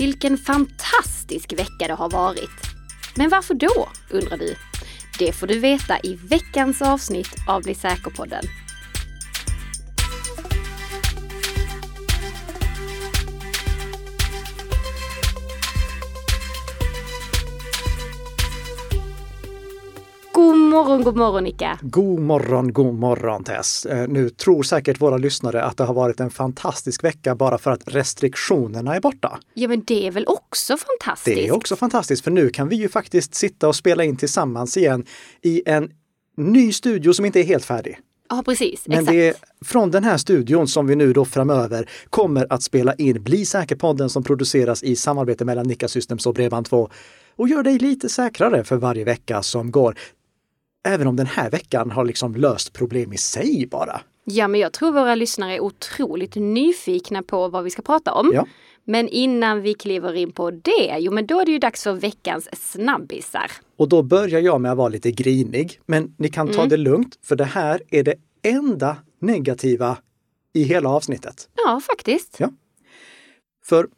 Vilken fantastisk vecka det har varit! Men varför då, undrar du? Det får du veta i veckans avsnitt av Bli säker-podden. Morgon, god morgon Nika! God morgon, god morgon Tess! Eh, Nu tror säkert våra lyssnare att det har varit en fantastisk vecka bara för att restriktionerna är borta. Ja men det är väl också fantastiskt? Det är också fantastiskt för nu kan vi ju faktiskt sitta och spela in tillsammans igen i en ny studio som inte är helt färdig. Ja precis, Men exakt. det är från den här studion som vi nu då framöver kommer att spela in Bli säker-podden som produceras i samarbete mellan Nika Systems och Bredband2 och gör dig lite säkrare för varje vecka som går. Även om den här veckan har liksom löst problem i sig bara. Ja men jag tror våra lyssnare är otroligt nyfikna på vad vi ska prata om. Ja. Men innan vi kliver in på det, jo men då är det ju dags för veckans snabbisar. Och då börjar jag med att vara lite grinig. Men ni kan ta det lugnt, för det här är det enda negativa i hela avsnittet. Ja, faktiskt. Ja. För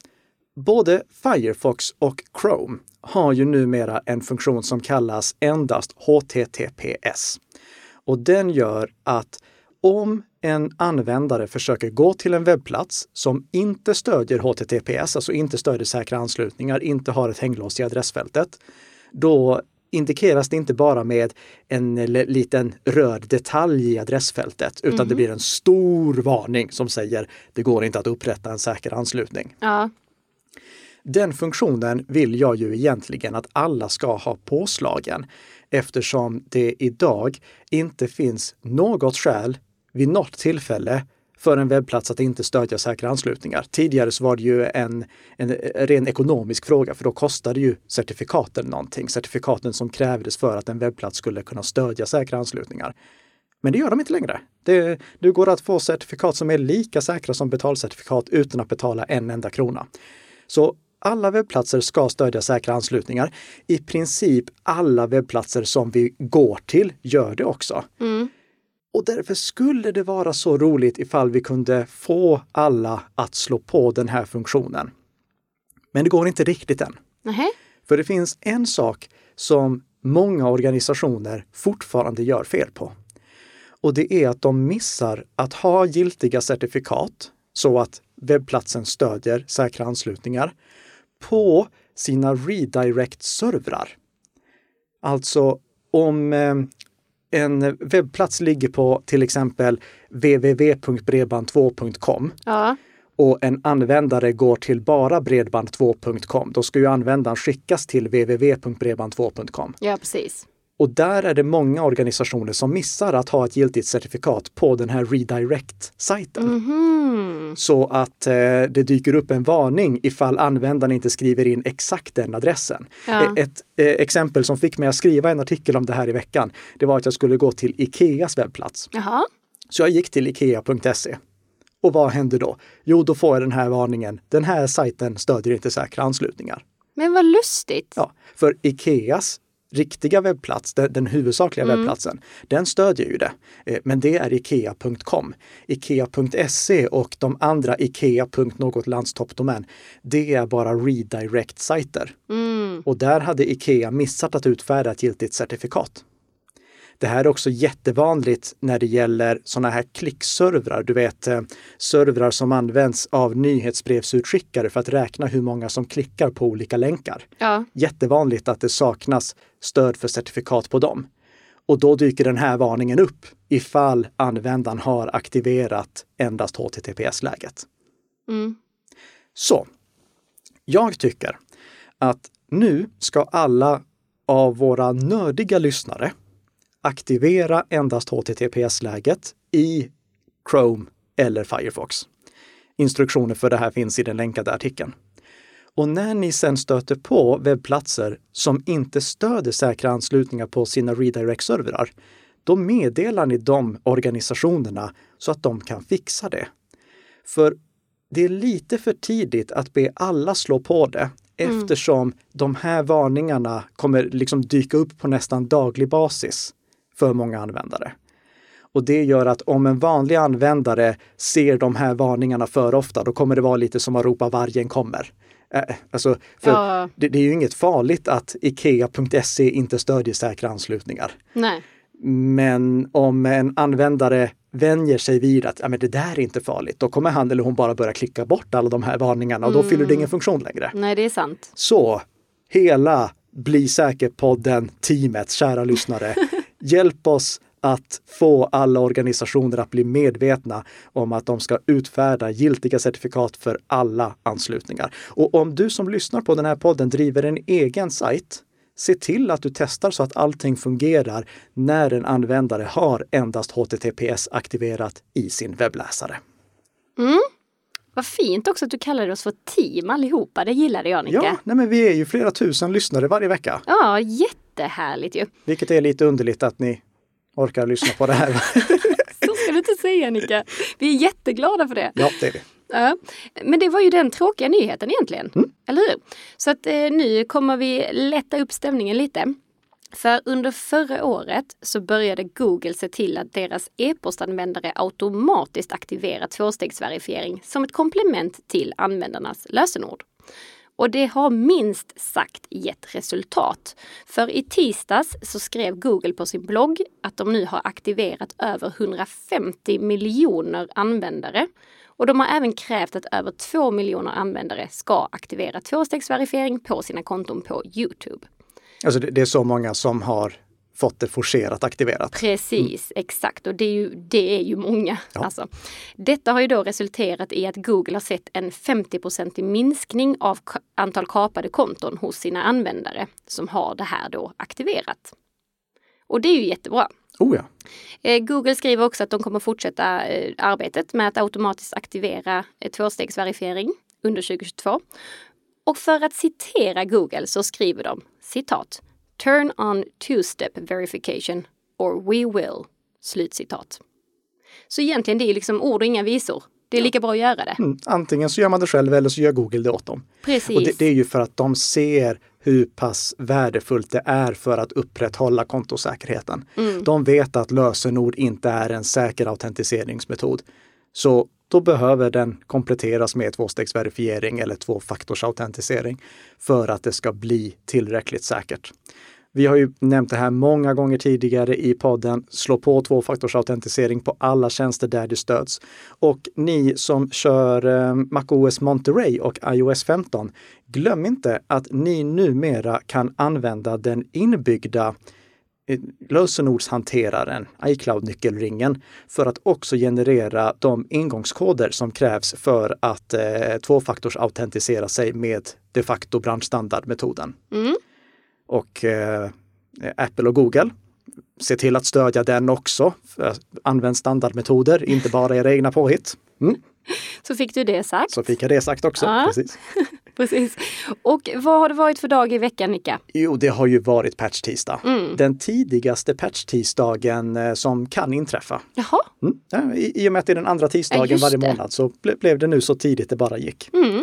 både Firefox och Chrome har ju numera en funktion som kallas endast HTTPS. Och den gör att om en användare försöker gå till en webbplats som inte stödjer HTTPS, alltså inte stödjer säkra anslutningar, inte har ett hänglås i adressfältet, då indikeras det inte bara med en liten röd detalj i adressfältet, utan det blir en stor varning som säger det går inte att upprätta en säker anslutning. Ja, den funktionen vill jag ju egentligen att alla ska ha påslagen eftersom det idag inte finns något skäl vid något tillfälle för en webbplats att inte stödja säkra anslutningar. Tidigare så var det ju en, en ren ekonomisk fråga för då kostade ju certifikaten någonting. Certifikaten som krävdes för att en webbplats skulle kunna stödja säkra anslutningar. Men det gör de inte längre. Det, det går att få certifikat som är lika säkra som betalcertifikat utan att betala en enda krona. Så alla webbplatser ska stödja säkra anslutningar. I princip alla webbplatser som vi går till gör det också. Och därför skulle det vara så roligt ifall vi kunde få alla att slå på den här funktionen. Men det går inte riktigt än. nähä. För det finns en sak som många organisationer fortfarande gör fel på. Och det är att de missar att ha giltiga certifikat så att webbplatsen stödjer säkra anslutningar på sina redirect-servrar. Alltså om eh, en webbplats ligger på till exempel www.bredband2.com Ja, och en användare går till bara bredband2.com, då ska ju användaren skickas till www.bredband2.com. ja precis. Och där är det många organisationer som missar att ha ett giltigt certifikat på den här redirect-sajten. Mhm. Så att eh, det dyker upp en varning ifall användaren inte skriver in exakt den adressen. Ja. Eh, Ett eh, exempel som fick mig att skriva en artikel om det här i veckan, det var att jag skulle gå till Ikeas webbplats. Jaha. Så jag gick till ikea.se. Och vad hände då? Jo, då får jag den här varningen. Den här sajten stödjer inte säkra anslutningar. Men vad lustigt. Ja, för Ikeas riktiga webbplats, den, den huvudsakliga webbplatsen, den stödjer ju det. Eh, Men det är ikea.com. Ikea.se och de andra Ikea. något landstoppdomän, det är bara redirect-sajter. Mm. Och där hade Ikea missat att utfärda ett giltigt certifikat. Det här är också jättevanligt när det gäller sådana här klickservrar. Du vet eh, servrar som används av nyhetsbrevsutskickare för att räkna hur många som klickar på olika länkar. Ja. Jättevanligt att det saknas stöd för certifikat på dem. Och då dyker den här varningen upp ifall användaren har aktiverat endast HTTPS-läget. Mm. Så, jag tycker att nu ska alla av våra nördiga lyssnare aktivera endast HTTPS-läget i Chrome eller Firefox. Instruktioner för det här finns i den länkade artikeln. Och när ni sen stöter på webbplatser som inte stöder säkra anslutningar på sina redirect-servrar, då meddelar ni de organisationerna så att de kan fixa det. För det är lite för tidigt att be alla slå på det eftersom de här varningarna kommer liksom dyka upp på nästan daglig basis för många användare. Och det gör att om en vanlig användare ser de här varningarna för ofta, då kommer det vara lite som att ropa vargen kommer. Äh, alltså, för Ja. det, det är ju inget farligt att Ikea.se inte stödjer säkra anslutningar. Nej. Men om en användare vänjer sig vid att ja, men det där är inte farligt, då kommer han eller hon bara börja klicka bort alla de här varningarna och då fyller det ingen funktion längre. Nej, det är sant. Så hela Bli säker-podden, teamet, kära lyssnare, hjälp oss att få alla organisationer att bli medvetna om att de ska utfärda giltiga certifikat för alla anslutningar. Och om du som lyssnar på den här podden driver en egen sajt, se till att du testar så att allting fungerar när en användare har endast HTTPS aktiverat i sin webbläsare. Vad fint också att du kallade oss för team allihopa. Det gillade jag, Nicke. Ja, nej men vi är ju flera tusen lyssnare varje vecka, ja jättehärligt ju. vilket är lite underligt att ni orkar lyssna på det här. Så ska du inte säga, Nicke. Vi är jätteglada för det. ja, det är vi. Ja. Men det var ju den tråkiga nyheten egentligen. Eller hur? Så att eh, nu kommer vi lätta upp stämningen lite. För under förra året så började Google se till att deras e-postanvändare automatiskt aktiverar tvåstegsverifiering som ett komplement till användarnas lösenord. Och det har minst sagt gett resultat. För i tisdags så skrev Google på sin blogg att de nu har aktiverat över 150 miljoner användare. Och de har även krävt att över 2 miljoner användare ska aktivera tvåstegsverifiering på sina konton på Youtube. Alltså det, det är så många som har fått det forcerat aktiverat. Precis, exakt. Och det är ju, det är ju många. Ja. Alltså. Detta har ju då resulterat i att Google har sett en 50% minskning av antal kapade konton hos sina användare som har det här då aktiverat. Och det är ju jättebra. Oh ja. Eh, Google skriver också att de kommer fortsätta eh, arbetet med att automatiskt aktivera eh, tvåstegsverifiering under 2022. Och för att citera Google så skriver de citat Turn on two-step verification or we will. Slutcitat. Så egentligen det är liksom ord och inga visor. Det är lika bra att göra det. Mm, Antingen så gör man det själv eller så gör Google det åt dem. Precis. Och det, det är ju för att de ser hur pass värdefullt det är för att upprätthålla kontosäkerheten. Mm. De vet att lösenord inte är en säker autentiseringsmetod. Så då behöver den kompletteras med tvåstegsverifiering eller tvåfaktorsautentisering för att det ska bli tillräckligt säkert. Vi har ju nämnt det här många gånger tidigare i podden. Slå på tvåfaktorsautentisering på alla tjänster där det stöds. Och ni som kör eh, MacOS Monterey och iOS 15, glöm inte att ni numera kan använda den inbyggda eh, lösenordshanteraren, iCloud-nyckelringen, för att också generera de ingångskoder som krävs för att eh, tvåfaktorsautentisera sig med de facto branschstandardmetoden. Mm. Och eh, Apple och Google, se till att stödja den också. Använd standardmetoder, inte bara era egna påhitt. Mm, Så fick du det sagt. så fick jag det sagt också. Ja. Precis. Precis. Och vad har det varit för dag i veckan, Nicka? Jo, det har ju varit patch-tisdag. Mm. Den tidigaste patch-tisdagen eh, som kan inträffa. Jaha. Mm. Ja, i, I och med att det är den andra tisdagen just varje månad så ble, blev det nu så tidigt det bara gick. Mm.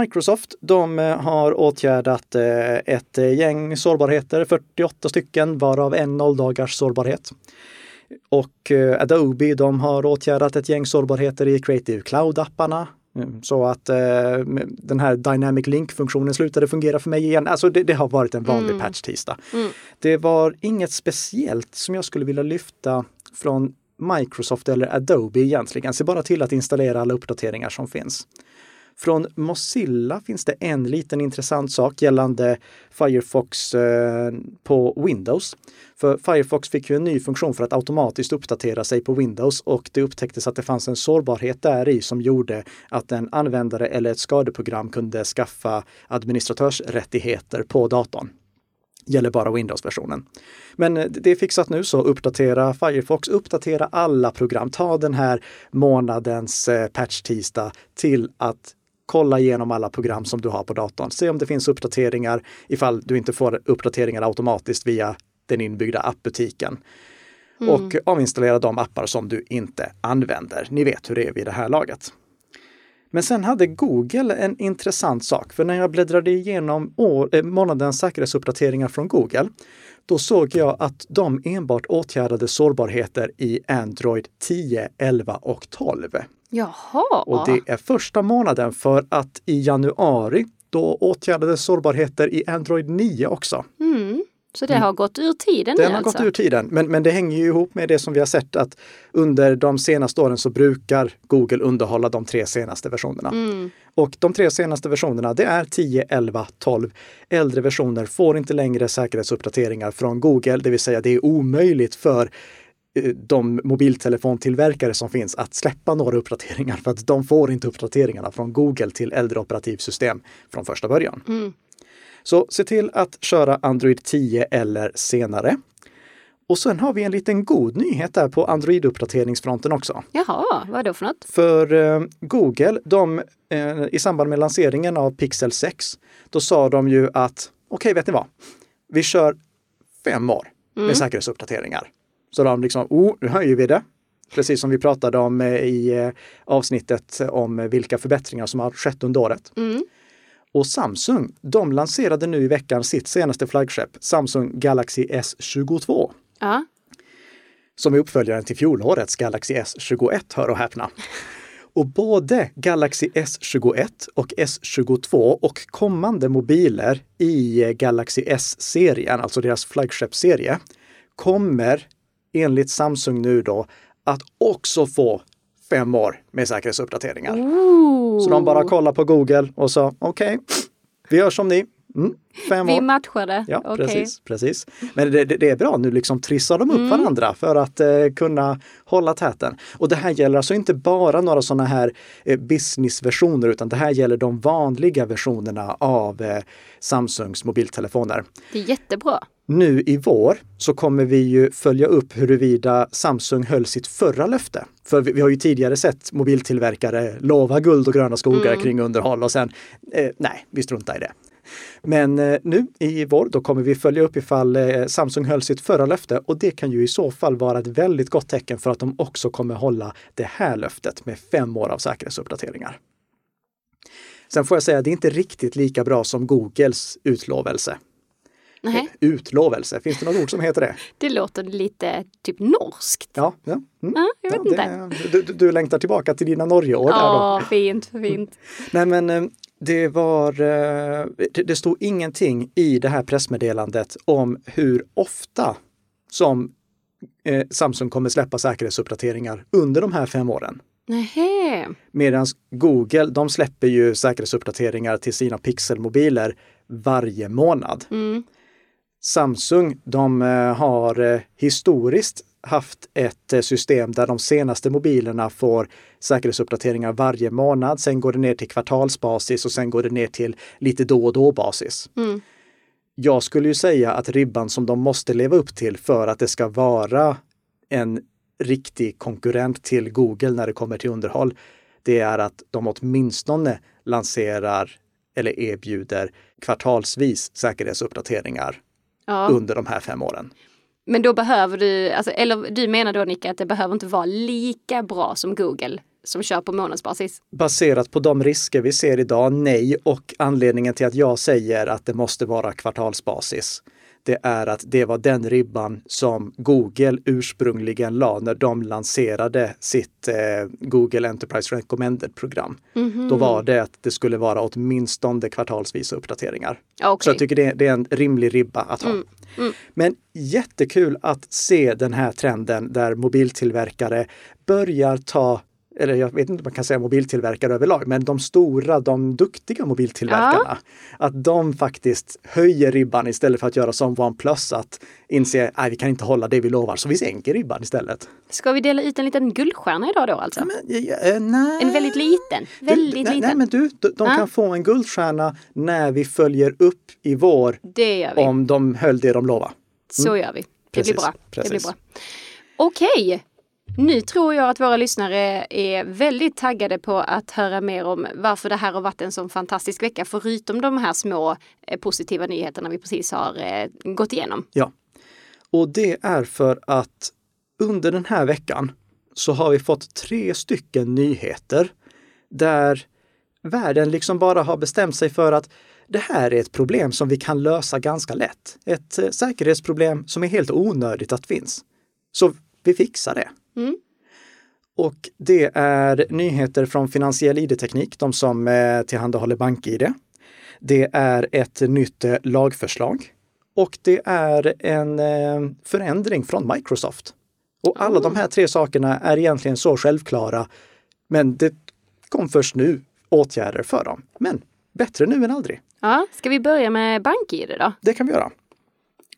Microsoft, de eh, har åtgärdat eh, ett eh, gäng sårbarheter, 48 stycken, varav en nolldagars sårbarhet. Och Adobe, de har åtgärdat ett gäng sårbarheter i Creative Cloud-apparna. Mm, Så att den här Dynamic Link-funktionen slutade fungera för mig igen. Alltså det, det har varit en vanlig Mm. patch-tisdag. Mm. Det var inget speciellt som jag skulle vilja lyfta från Microsoft eller Adobe egentligen. Se bara till att installera alla uppdateringar som finns. Från Mozilla finns det en liten intressant sak gällande Firefox eh, på Windows. För Firefox fick ju en ny funktion för att automatiskt uppdatera sig på Windows och det upptäcktes att det fanns en sårbarhet där i som gjorde att en användare eller ett skadeprogram kunde skaffa administratörsrättigheter på datorn gäller bara Windows-versionen. Men eh, det är fixat nu, så uppdatera Firefox, uppdatera alla program. Ta den här månadens eh, patch-tisdag till att kolla igenom alla program som du har på datorn. Se om det finns uppdateringar ifall du inte får uppdateringar automatiskt via den inbyggda appbutiken. Och avinstallera de appar som du inte använder. Ni vet hur det är vid det här laget. Men sen hade Google en intressant sak, för när jag bläddrade igenom år, eh, månadens säkerhetsuppdateringar från Google, då såg jag att de enbart åtgärdade sårbarheter i Android 10, 11 och 12. Jaha. Och det är första månaden för att i januari, då åtgärdades sårbarheter i Android 9 också. Mm. Så det har gått ur tiden Den nu har alltså? gått ur tiden, men, men det hänger ju ihop med det som vi har sett att under de senaste åren så brukar Google underhålla de tre senaste versionerna. Mm. Och de tre senaste versionerna, det är 10, 11, 12. Äldre versioner får inte längre säkerhetsuppdateringar från Google, det vill säga det är omöjligt för de mobiltelefontillverkare som finns att släppa några uppdateringar för att de får inte uppdateringarna från Google till äldre operativsystem från första början. Mm. Så se till att köra Android 10 eller senare. Och sen har vi en liten god nyhet där på Android-uppdateringsfronten också. Jaha, vad då för något? För eh, Google, de, eh, i samband med lanseringen av Pixel 6, då sa de ju att okej, vet ni vad? Vi kör fem år med säkerhetsuppdateringar. Så de liksom, oh, nu höjer vi det. Precis som vi pratade om eh, i eh, avsnittet om eh, vilka förbättringar som har skett under året. Mm. Och Samsung, de lanserade nu i veckan sitt senaste flaggskepp, Samsung Galaxy S22, Ja. som är uppföljaren till fjolårets Galaxy S21, hör och häpna. Och både Galaxy S21 och S22 och kommande mobiler i Galaxy S-serien, alltså deras flaggskeppsserie, kommer enligt Samsung nu då att också få fem år med säkerhetsuppdateringar. Ooh. Så de bara kollar på Google och sa okej, vi gör som ni. Mm, fem Vi år. matchade. Ja, Okej. precis, precis. Men det, det, det är bra, nu liksom trissar de upp Mm. varandra för att eh, kunna hålla täten. Och det här gäller alltså inte bara några sådana här eh, businessversioner, utan det här gäller de vanliga versionerna av eh, Samsungs mobiltelefoner. Det är jättebra. Nu i vår så kommer vi ju följa upp huruvida Samsung höll sitt förra löfte. För vi, vi har ju tidigare sett mobiltillverkare lova guld och gröna skogar Mm. kring underhåll och sen, eh, nej, vi struntar i det. Men eh, nu i vår, då kommer vi följa upp ifall eh, Samsung höll sitt förra löfte och det kan ju i så fall vara ett väldigt gott tecken för att de också kommer hålla det här löftet med fem år av säkerhetsuppdateringar. Sen får jag säga, det är inte riktigt lika bra som Googles utlovelse. Nej, Utlovelse, finns det något ord som heter det? det låter lite typ norskt. Ja, ja. Mm. Ja, jag vet ja inte. det, du, du längtar tillbaka till dina Norgeår där då? Ja, fint, fint. Nej men eh, det var, eh, det, det stod ingenting i det här pressmeddelandet om hur ofta som eh, Samsung kommer släppa säkerhetsuppdateringar under de här fem åren. Medan Google, de släpper ju säkerhetsuppdateringar till sina pixelmobiler varje månad. Mm. Samsung, de eh, har eh, historiskt haft ett eh, system där de senaste mobilerna får säkerhetsuppdateringar varje månad. Sen går det ner till kvartalsbasis och sen går det ner till lite då och då basis. Mm. Jag skulle ju säga att ribban som de måste leva upp till för att det ska vara en riktig konkurrent till Google när det kommer till underhåll, det är att de åtminstone lanserar eller erbjuder kvartalsvis säkerhetsuppdateringar Ja. under de här fem åren. Men då behöver du, alltså, eller du menar då Nicka att det behöver inte vara lika bra som Google som kör på månadsbasis? Baserat på de risker vi ser idag, nej. Och anledningen till att jag säger att det måste vara kvartalsbasis, det är att det var den ribban som Google ursprungligen la när de lanserade sitt eh, Google Enterprise Recommended-program. Mhm. Då var det att det skulle vara åtminstone kvartalsvisa uppdateringar. Okej. Så jag tycker det, det är en rimlig ribba att ha. Mm, mm. Men jättekul att se den här trenden där mobiltillverkare börjar ta eller jag vet inte om man kan säga mobiltillverkare överlag, men de stora, de duktiga mobiltillverkarna, att de faktiskt höjer ribban istället för att göra som OnePlus, att inse att vi kan inte hålla det vi lovar, så vi sänker ribban istället. Ska vi dela ut en liten guldstjärna idag då alltså? Men, eh, nej. En väldigt liten, Du, väldigt nej, liten. nej, men du, de, de Ja. kan få en guldstjärna när vi följer upp i vår om de höll det de lovade. Så gör vi. Det Precis, blir bra. Det blir bra. Okej, nu tror jag att våra lyssnare är väldigt taggade på att höra mer om varför det här har varit en sån fantastisk vecka, förutom de här små eh, positiva nyheterna vi precis har eh, gått igenom. Ja. Och det är för att under den här veckan så har vi fått tre stycken nyheter där världen liksom bara har bestämt sig för att det här är ett problem som vi kan lösa ganska lätt. Ett eh, säkerhetsproblem som är helt onödigt att finns. Så vi fixar det. Mm. Och det är nyheter från Finansiell ID-teknik, de som eh, tillhandahåller BankID. Det är ett nytt eh, lagförslag och det är en eh, förändring från Microsoft. Och alla de här tre sakerna är egentligen så självklara, men det kom först nu åtgärder för dem. Men bättre nu än aldrig. Ja, ska vi börja med BankID då? Det kan vi göra.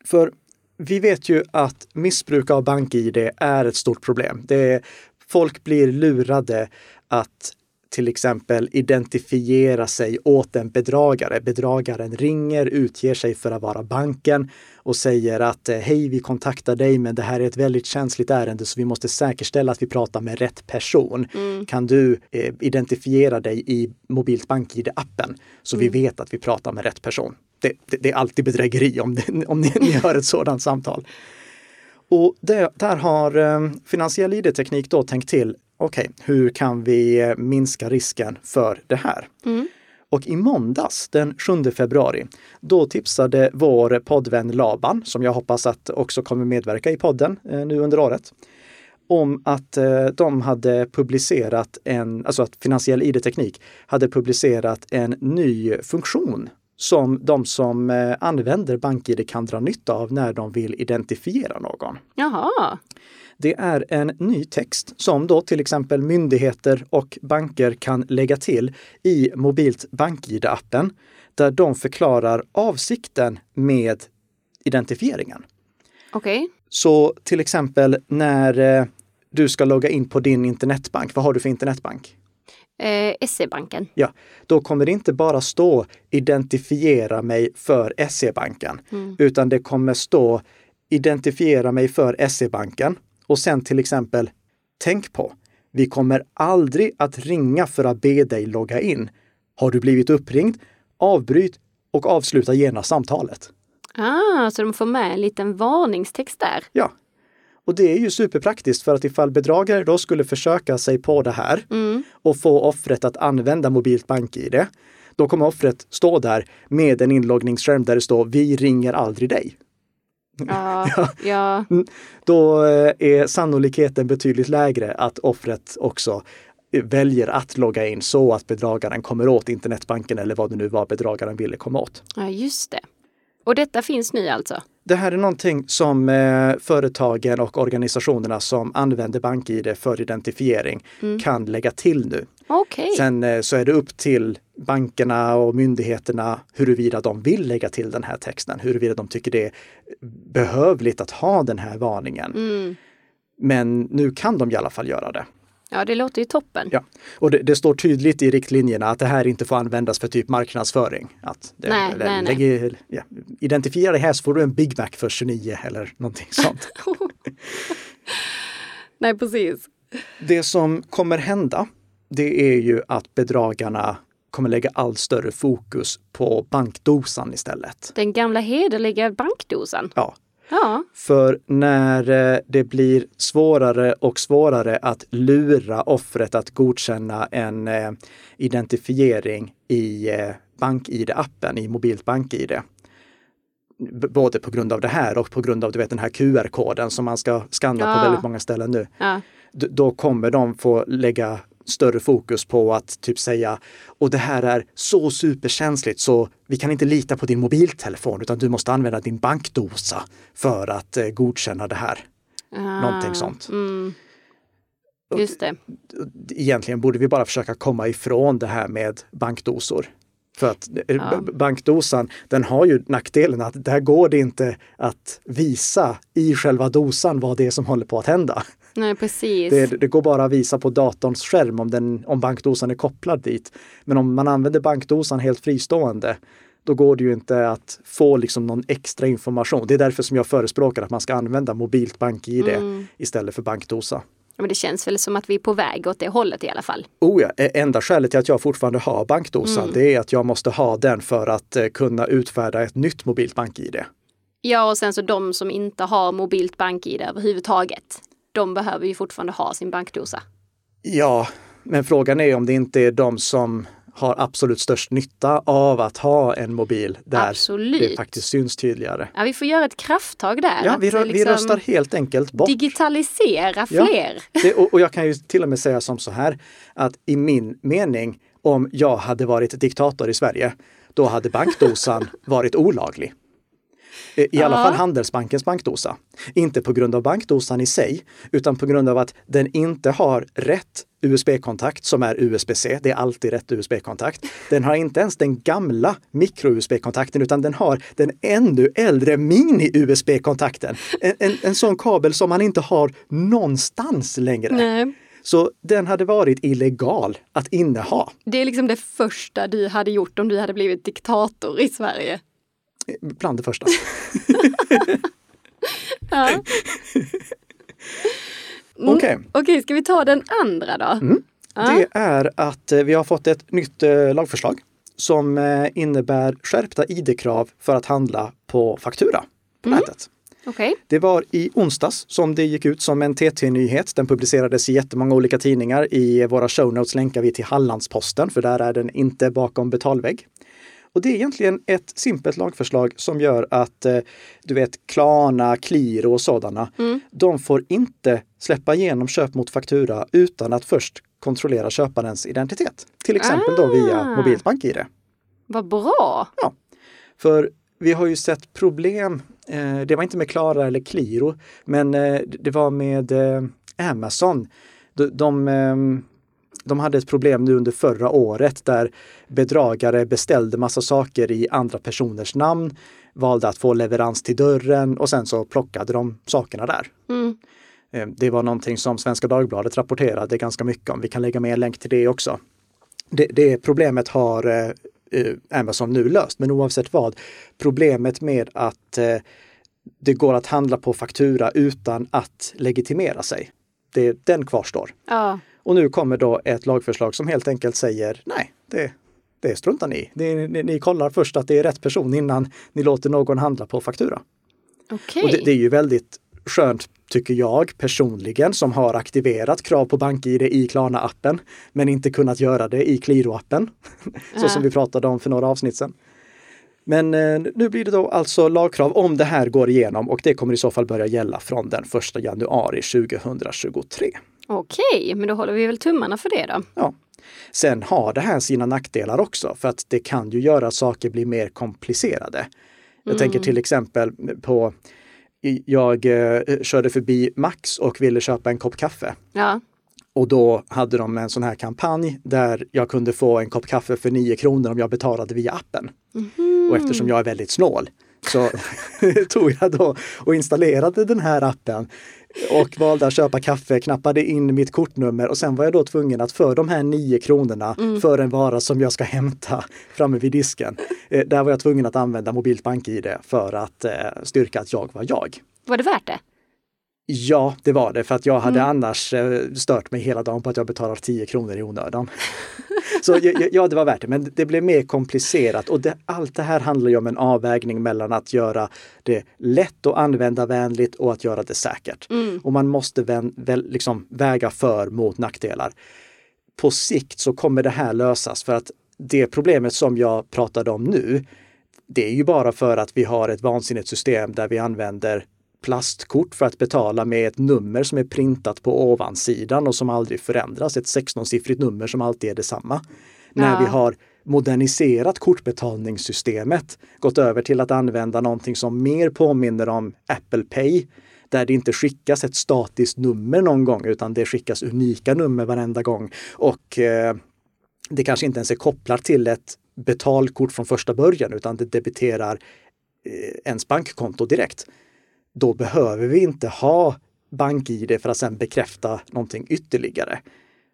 För vi vet ju att missbruk av BankID är ett stort problem. Det är, folk blir lurade att till exempel identifiera sig åt en bedragare. Bedragaren ringer, utger sig för att vara banken och säger att eh, hej, vi kontaktar dig, men det här är ett väldigt känsligt ärende så vi måste säkerställa att vi pratar med rätt person. Mm. Kan du eh, identifiera dig i mobilt bank-id-appen så Mm. vi vet att vi pratar med rätt person? Det, det, det är alltid bedrägeri om, det, om ni, ni hör ett sådant samtal. Och det, där har eh, finansiell ID-teknik då tänkt till, okej, hur kan vi eh, minska risken för det här? Mm. Och i måndags den 7 februari, då tipsade vår poddvän Laban, som jag hoppas att också kommer medverka i podden eh, nu under året, om att eh, de hade publicerat en, alltså att finansiell ID-teknik hade publicerat en ny funktion som de som eh, använder BankID kan dra nytta av när de vill identifiera någon. Jaha, Det är en ny text som då till exempel myndigheter och banker kan lägga till i mobilt BankID-appen där de förklarar avsikten med identifieringen. okej. Så till exempel när eh, du ska logga in på din internetbank, vad har du för internetbank? Eh, SE-banken. Ja, då kommer det inte bara stå identifiera mig för SE-banken, utan det kommer stå identifiera mig för SE-banken och sen till exempel tänk på, vi kommer aldrig att ringa för att be dig logga in. Har du blivit uppringd? Avbryt och avsluta genast samtalet. Ah, så de får med en liten varningstext där. Ja. Och det är ju superpraktiskt för att ifall bedragare då skulle försöka sig på det här och få offret att använda mobilt bank-id, då kommer offret stå där med en inloggningsskärm där det står Vi ringer aldrig dig. Ja, ja. Då eh, är sannolikheten betydligt lägre att offret också eh, väljer att logga in så att bedragaren kommer åt internetbanken eller vad det nu var bedragaren ville komma åt. ja, just det. Och detta finns nu alltså? Det här är någonting som eh, företagen och organisationerna som använder BankID för identifiering kan lägga till nu. Okej. Sen eh, så är det upp till bankerna och myndigheterna huruvida de vill lägga till den här texten, huruvida de tycker det är behövligt att ha den här varningen. Mm. Men nu kan de i alla fall göra det. Ja, det låter ju toppen. Ja. Och det, det står tydligt i riktlinjerna att det här inte får användas för typ marknadsföring. Att det, Nej, eller nej, nej. lägg- ja, identifiera det här så får du en Big Mac för 29 eller någonting sånt. Nej, precis. Det som kommer hända, det är ju att bedragarna kommer lägga allt större fokus på bankdosan istället. Den gamla hederliga bankdosan. Ja, Ja, för när eh, det blir svårare och svårare att lura offret att godkänna en eh, identifiering i eh, BankID-appen, i mobilt BankID. Både på grund av det här och på grund av du vet, den här QR-koden som man ska skanna Ja. på väldigt många ställen nu. ja. då kommer de få lägga större fokus på att typ säga och det här är så superkänsligt så vi kan inte lita på din mobiltelefon utan du måste använda din bankdosa för att eh, godkänna det här. Ah, Någonting sånt. Mm. Just det. Egentligen borde vi bara försöka komma ifrån det här med bankdosor. För att eh, Ja. bankdosan, den har ju nackdelen att där går det inte att visa i själva dosan vad det är som håller på att hända. Nej, precis. Det, det går bara att visa på datorns skärm om, den, om bankdosan är kopplad dit. Men om man använder bankdosan helt fristående, då går det ju inte att få liksom någon extra information. Det är därför som jag förespråkar att man ska använda mobilt bank-id Mm. istället för bankdosa. Men det känns väl som att vi är på väg åt det hållet i alla fall. Oh ja, e- enda skälet till att jag fortfarande har bankdosan, Mm. det är att jag måste ha den för att eh, kunna utfärda ett nytt mobilt bank-id. Ja, och sen så de som inte har mobilt bank-id överhuvudtaget. De behöver ju fortfarande ha sin bankdosa. Ja, men frågan är om det inte är de som har absolut störst nytta av att ha en mobil där Absolut. det faktiskt syns tydligare. Ja, vi får göra ett krafttag där. Ja, vi, rö- vi liksom röstar helt enkelt bort. Digitalisera Ja. fler. Det, och, och jag kan ju till och med säga som så här att i min mening, om jag hade varit diktator i Sverige, då hade bankdosan varit olaglig. Eh, I alla fall Handelsbankens bankdosa. Inte på grund av bankdosan i sig, utan på grund av att den inte har rätt USB-kontakt som är USB-C. Det är alltid rätt USB-kontakt. Den har inte ens den gamla micro-USB-kontakten utan den har den ännu äldre mini-USB-kontakten. En, en, en sån kabel som man inte har någonstans längre. Nej. Så den hade varit illegal att inneha. Det är liksom det första du hade gjort om du hade blivit diktator i Sverige. Bland det första. Ja. Okej. Okej, ska vi ta den andra då? Mm. Ja. Det är att eh, vi har fått ett nytt eh, lagförslag som eh, innebär skärpta ID-krav för att handla på faktura på Mm. nätet. Okej. Det var i onsdags som det gick ut som en TT-nyhet. Den publicerades i jättemånga olika tidningar. I våra show notes länkar vi till Hallandsposten, för där är den inte bakom betalvägg. Och det är egentligen ett simpelt lagförslag som gör att eh, du vet Klarna, Qliro och sådana, de får inte släppa igenom köp mot faktura utan att först kontrollera köparens identitet. Till exempel då via Ah. mobilt BankID. Vad bra! Ja, för vi har ju sett problem. Eh, det var inte med Klara eller Qliro, men eh, det var med Amazon. De, de, ehm, de hade ett problem nu under förra året där bedragare beställde massa saker i andra personers namn, valde att få leverans till dörren och sen så plockade de sakerna där. Mm. Eh, Det var någonting som Svenska Dagbladet rapporterade ganska mycket om. Vi kan lägga med en länk till det också. Det, det problemet har eh, eh, Amazon nu löst, men oavsett vad, problemet med att eh, det går att handla på faktura utan att legitimera sig, det, den kvarstår. Ja. Och nu kommer då ett lagförslag som helt enkelt säger nej, det, det struntar ni i. Det- Ni, ni kollar först att det är rätt person innan ni låter någon handla på faktura. Okej. Och det, det är ju väldigt skönt, tycker jag personligen, som har aktiverat krav på BankID i Klarna-appen, men inte kunnat göra det i Qliro-appen, så som vi pratade om för några avsnitt sedan. Men eh, nu blir det då alltså lagkrav om det här går igenom och det kommer i så fall börja gälla från den 1 januari 2023. Okej, men då håller vi väl tummarna för det då. Ja. Sen har det här sina nackdelar också för att det kan ju göra saker blir mer komplicerade. Jag tänker till exempel på jag eh, körde förbi Max och ville köpa en kopp kaffe. Ja. Och då hade de en sån här kampanj där jag kunde få en kopp kaffe för 9 kronor om jag betalade via appen. Och eftersom jag är väldigt snål så tog jag då och installerade den här appen och valde att köpa kaffe, knappade in mitt kortnummer och sen var jag då tvungen att för de här 9 kronorna för en vara som jag ska hämta framme vid disken, eh, där var jag tvungen att använda mobilt BankID för att eh, styrka att jag var jag. Var det värt det? Ja, det var det, för att jag hade annars eh, stört mig hela dagen på att jag betalar 10 kronor i onödan. Så ja, det var värt det, men det blev mer komplicerat och det, allt det här handlar ju om en avvägning mellan att göra det lätt och användarvänligt och att göra det säkert. Och man måste vän, väl, liksom väga för mot nackdelar. På sikt så kommer det här lösas för att det problemet som jag pratade om nu, det är ju bara för att vi har ett vansinnigt system där vi använder plastkort för att betala med ett nummer som är printat på ovansidan och som aldrig förändras. Ett 16-siffrigt nummer som alltid är detsamma. När Ja. vi har moderniserat kortbetalningssystemet, gått över till att använda någonting som mer påminner om Apple Pay, där det inte skickas ett statiskt nummer någon gång utan det skickas unika nummer varenda gång. Och eh, det kanske inte ens är kopplat till ett betalkort från första början utan det debiterar eh, ens bankkonto direkt. Då behöver vi inte ha BankID för att sedan bekräfta någonting ytterligare.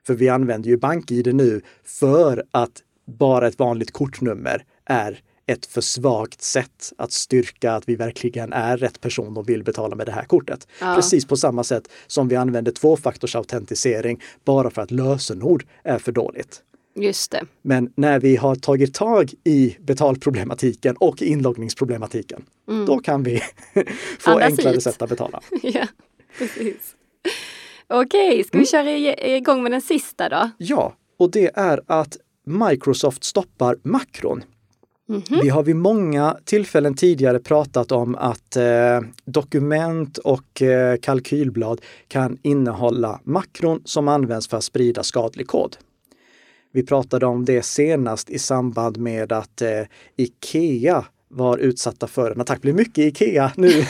För vi använder ju BankID nu för att bara ett vanligt kortnummer är ett för svagt sätt att styrka att vi verkligen är rätt person och vill betala med det här kortet. Ja. Precis på samma sätt som vi använder tvåfaktorsautentisering bara för att lösenord är för dåligt. Just det. Men när vi har tagit tag i betalproblematiken och inloggningsproblematiken, då kan vi få Andas enklare ut. sätt att betala. ja, precis. Okej, ska vi köra i- igång med den sista då? Ja, och det är att Microsoft stoppar makron. Vi har vid många tillfällen tidigare pratat om att eh, dokument och eh, kalkylblad kan innehålla makron som används för att sprida skadlig kod. Vi pratade om det senast i samband med att eh, Ikea var utsatta för en attack. Det blir mycket Ikea nu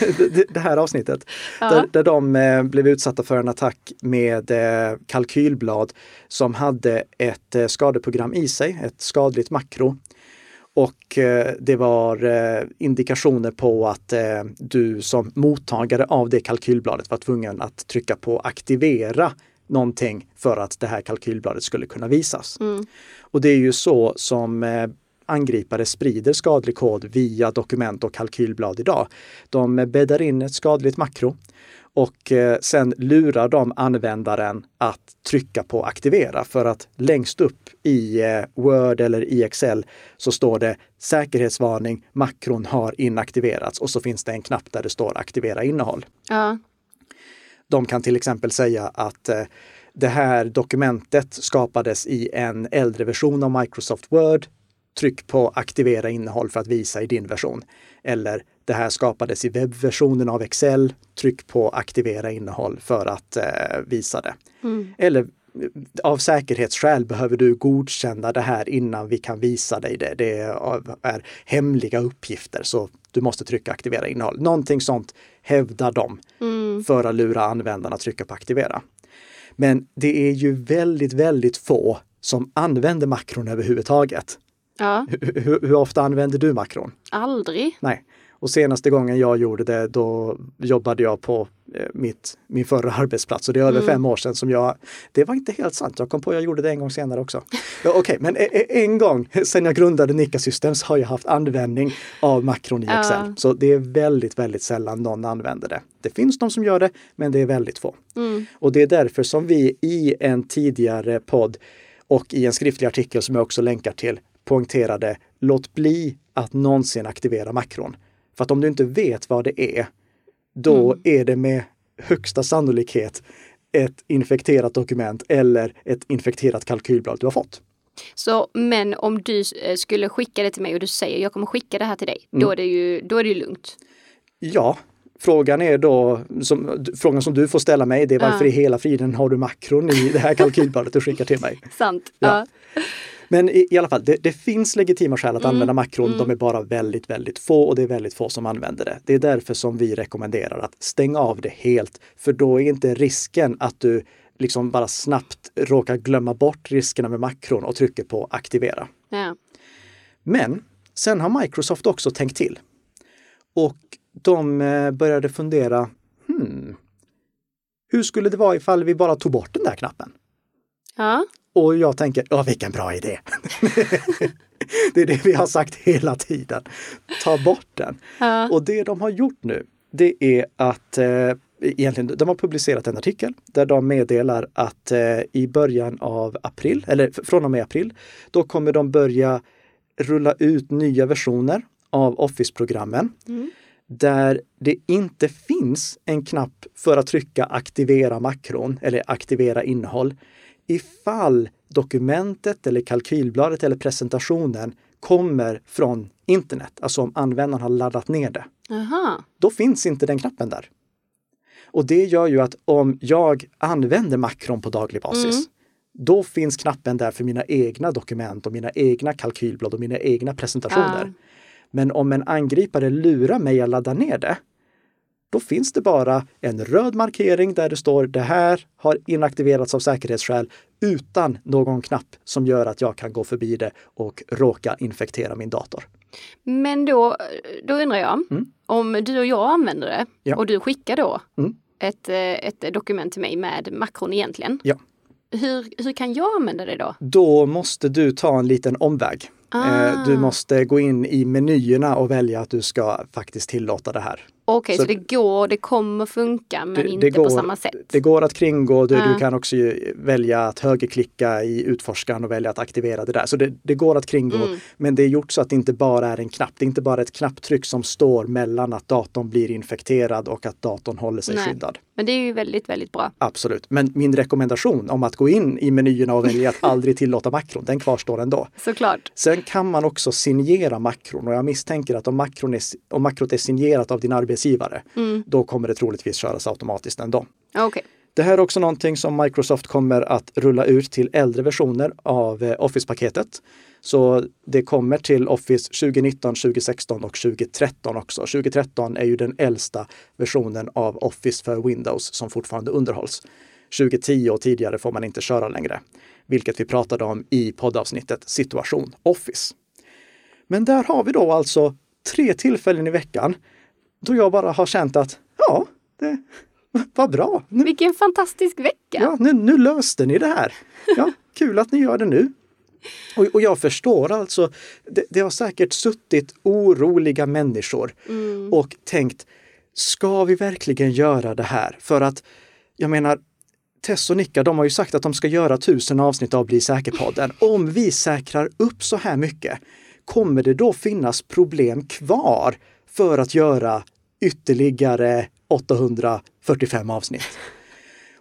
det här avsnittet. Ja. Där, där de eh, blev utsatta för en attack med eh, kalkylblad som hade ett eh, skadeprogram i sig, ett skadligt makro. Och eh, det var eh, indikationer på att eh, du som mottagare av det kalkylbladet var tvungen att trycka på aktivera någonting för att det här kalkylbladet skulle kunna visas. Mm. Och det är ju så som angripare sprider skadlig kod via dokument och kalkylblad idag. De bäddar in ett skadligt makro och eh, sen lurar de användaren att trycka på aktivera för att längst upp i eh, Word eller i Excel så står det säkerhetsvarning, makron har inaktiverats och så finns det en knapp där det står aktivera innehåll. Ja. De kan till exempel säga att eh, det här dokumentet skapades i en äldre version av Microsoft Word tryck på aktivera innehåll för att visa i din version. Eller det här skapades i webbversionen av Excel. Tryck på aktivera innehåll för att eh, visa det. Mm. Eller eh, av säkerhetsskäl behöver du godkänna det här innan vi kan visa dig det. Det är hemliga uppgifter så du måste trycka aktivera innehåll. Någonting sånt hävdar de mm. för att lura användarna att trycka på aktivera. Men det är ju väldigt, väldigt få som använder makron överhuvudtaget. Ja. Hur, hur, ofta använder du makron? Aldrig. Nej. Och senaste gången jag gjorde det, då jobbade jag på eh, mitt, min förra arbetsplats och det är över mm. fem år sedan som jag, det var inte helt sant, jag kom på att jag gjorde det en gång senare också. Ja, Okej, okay, men en gång sedan jag grundade Nika Systems har jag haft användning av makron i Excel. Ja. Så det är väldigt, väldigt sällan någon använder det. Det finns de som gör det, men det är väldigt få. Mm. Och det är därför som vi i en tidigare podd och i en skriftlig artikel som jag också länkar till poängterade, låt bli att någonsin aktivera makron. För att om du inte vet vad det är, då mm. är det med högsta sannolikhet ett infekterat dokument eller ett infekterat kalkylblad du har fått. Så, men om du eh, skulle skicka det till mig och du säger jag kommer skicka det här till dig, mm. då, är det ju, då är det ju lugnt. Ja, Frågan är då, som, frågan som du får ställa mig, det är varför ja. i hela friden har du makron i det här kalkylbladet du skickar till mig? Sant. Ja. ja. Men i, i alla fall, det, det, finns legitima skäl att mm. använda makron. Mm. De är bara väldigt, väldigt få och det är väldigt få som använder det. Det är därför som vi rekommenderar att stänga av det helt. För då är inte risken att du liksom bara snabbt råkar glömma bort riskerna med makron och trycker på aktivera. Ja. Men sen har Microsoft också tänkt till. Och de eh, började fundera, hmm, hur skulle det vara ifall vi bara tog bort den där knappen? Ja. Och jag tänker, ja vilken bra idé! det är det vi har sagt hela tiden. Ta bort den! Ja. Och det de har gjort nu, det är att eh, egentligen, de har publicerat en artikel där de meddelar att eh, i början av april, eller från och med april, då kommer de börja rulla ut nya versioner av Office-programmen. Mm. Där det inte finns en knapp för att trycka aktivera makron eller aktivera innehåll ifall dokumentet eller kalkylbladet eller presentationen kommer från internet, alltså om användaren har laddat ner det. Aha. Då finns inte den knappen där. Och det gör ju att om jag använder makron på daglig basis, mm. då finns knappen där för mina egna dokument och mina egna kalkylblad och mina egna presentationer. Ja. Men om en angripare lurar mig att ladda ner det, då finns det bara en röd markering där det står det här har inaktiverats av säkerhetsskäl utan någon knapp som gör att jag kan gå förbi det och råka infektera min dator. Men då, då undrar jag, mm. om du och jag använder det ja. och du skickar då mm. ett, eh, ett dokument till mig med makron egentligen. Ja. Hur, hur kan jag använda det då? Då måste du ta en liten omväg. Ah. Eh, du måste gå in i menyerna och välja att du ska faktiskt tillåta det här. Okej, okay, så, så, det går, det kommer funka men det, inte går, på samma sätt? Det går att kringgå, du, uh. du kan också välja att högerklicka i utforskaren och välja att aktivera det där. Så det, det går att kringgå, mm. men det är gjort så att det inte bara är en knapp. Det är inte bara ett knapptryck som står mellan att datorn blir infekterad och att datorn håller sig Nej. skyddad. Men det är ju väldigt, väldigt bra. Absolut. Men min rekommendation om att gå in i menyerna och välja att aldrig tillåta makron, den kvarstår ändå. Såklart. Sen kan man också signera makron och jag misstänker att om, makron är, om makrot är signerat av din arbetsgivare, mm. då kommer det troligtvis köras automatiskt ändå. Okay. Det här är också någonting som Microsoft kommer att rulla ut till äldre versioner av eh, Office-paketet. Så det kommer till Office 2019, 2016 och 2013 också. 2013 är ju den äldsta versionen av Office för Windows som fortfarande underhålls. 2010 och tidigare får man inte köra längre, vilket vi pratade om i poddavsnittet Situation Office. Men där har vi då alltså tre tillfällen i veckan då jag bara har känt att ja, det var bra. Nu, Vilken fantastisk vecka! Ja, nu, nu löste ni det här. Ja, kul att ni gör det nu. Och, och jag förstår alltså, det, det, har säkert suttit oroliga människor mm. och tänkt, ska vi verkligen göra det här? För att, jag menar, Tess och Nicka, de har ju sagt att de ska göra tusen avsnitt av Bli säker-podden. Om vi säkrar upp så här mycket, kommer det då finnas problem kvar för att göra ytterligare 845 avsnitt?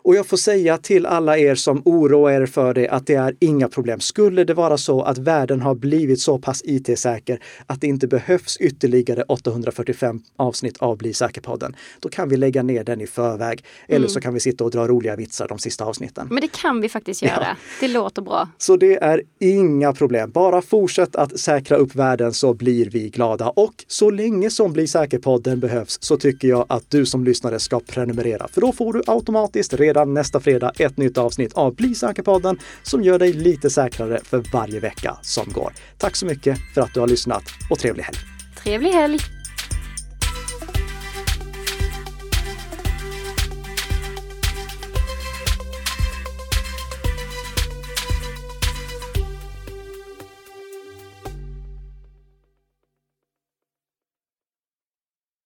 Och jag får säga till alla er som oroar er för det att det är inga problem. Skulle det vara så att världen har blivit så pass IT-säker att det inte behövs ytterligare 845 avsnitt av Bli säker-podden, då kan vi lägga ner den i förväg. Eller mm. så kan vi sitta och dra roliga vitsar de sista avsnitten. Men det kan vi faktiskt göra. Ja. Det låter bra. Så det är inga problem. Bara fortsätt att säkra upp världen så blir vi glada. Och så länge som Bli säker-podden behövs så tycker jag att du som lyssnare ska prenumerera. För då får du automatiskt redan nästa fredag ett nytt avsnitt av Bli säker-podden som gör dig lite säkrare för varje vecka som går. Tack så mycket för att du har lyssnat och trevlig helg! Trevlig helg!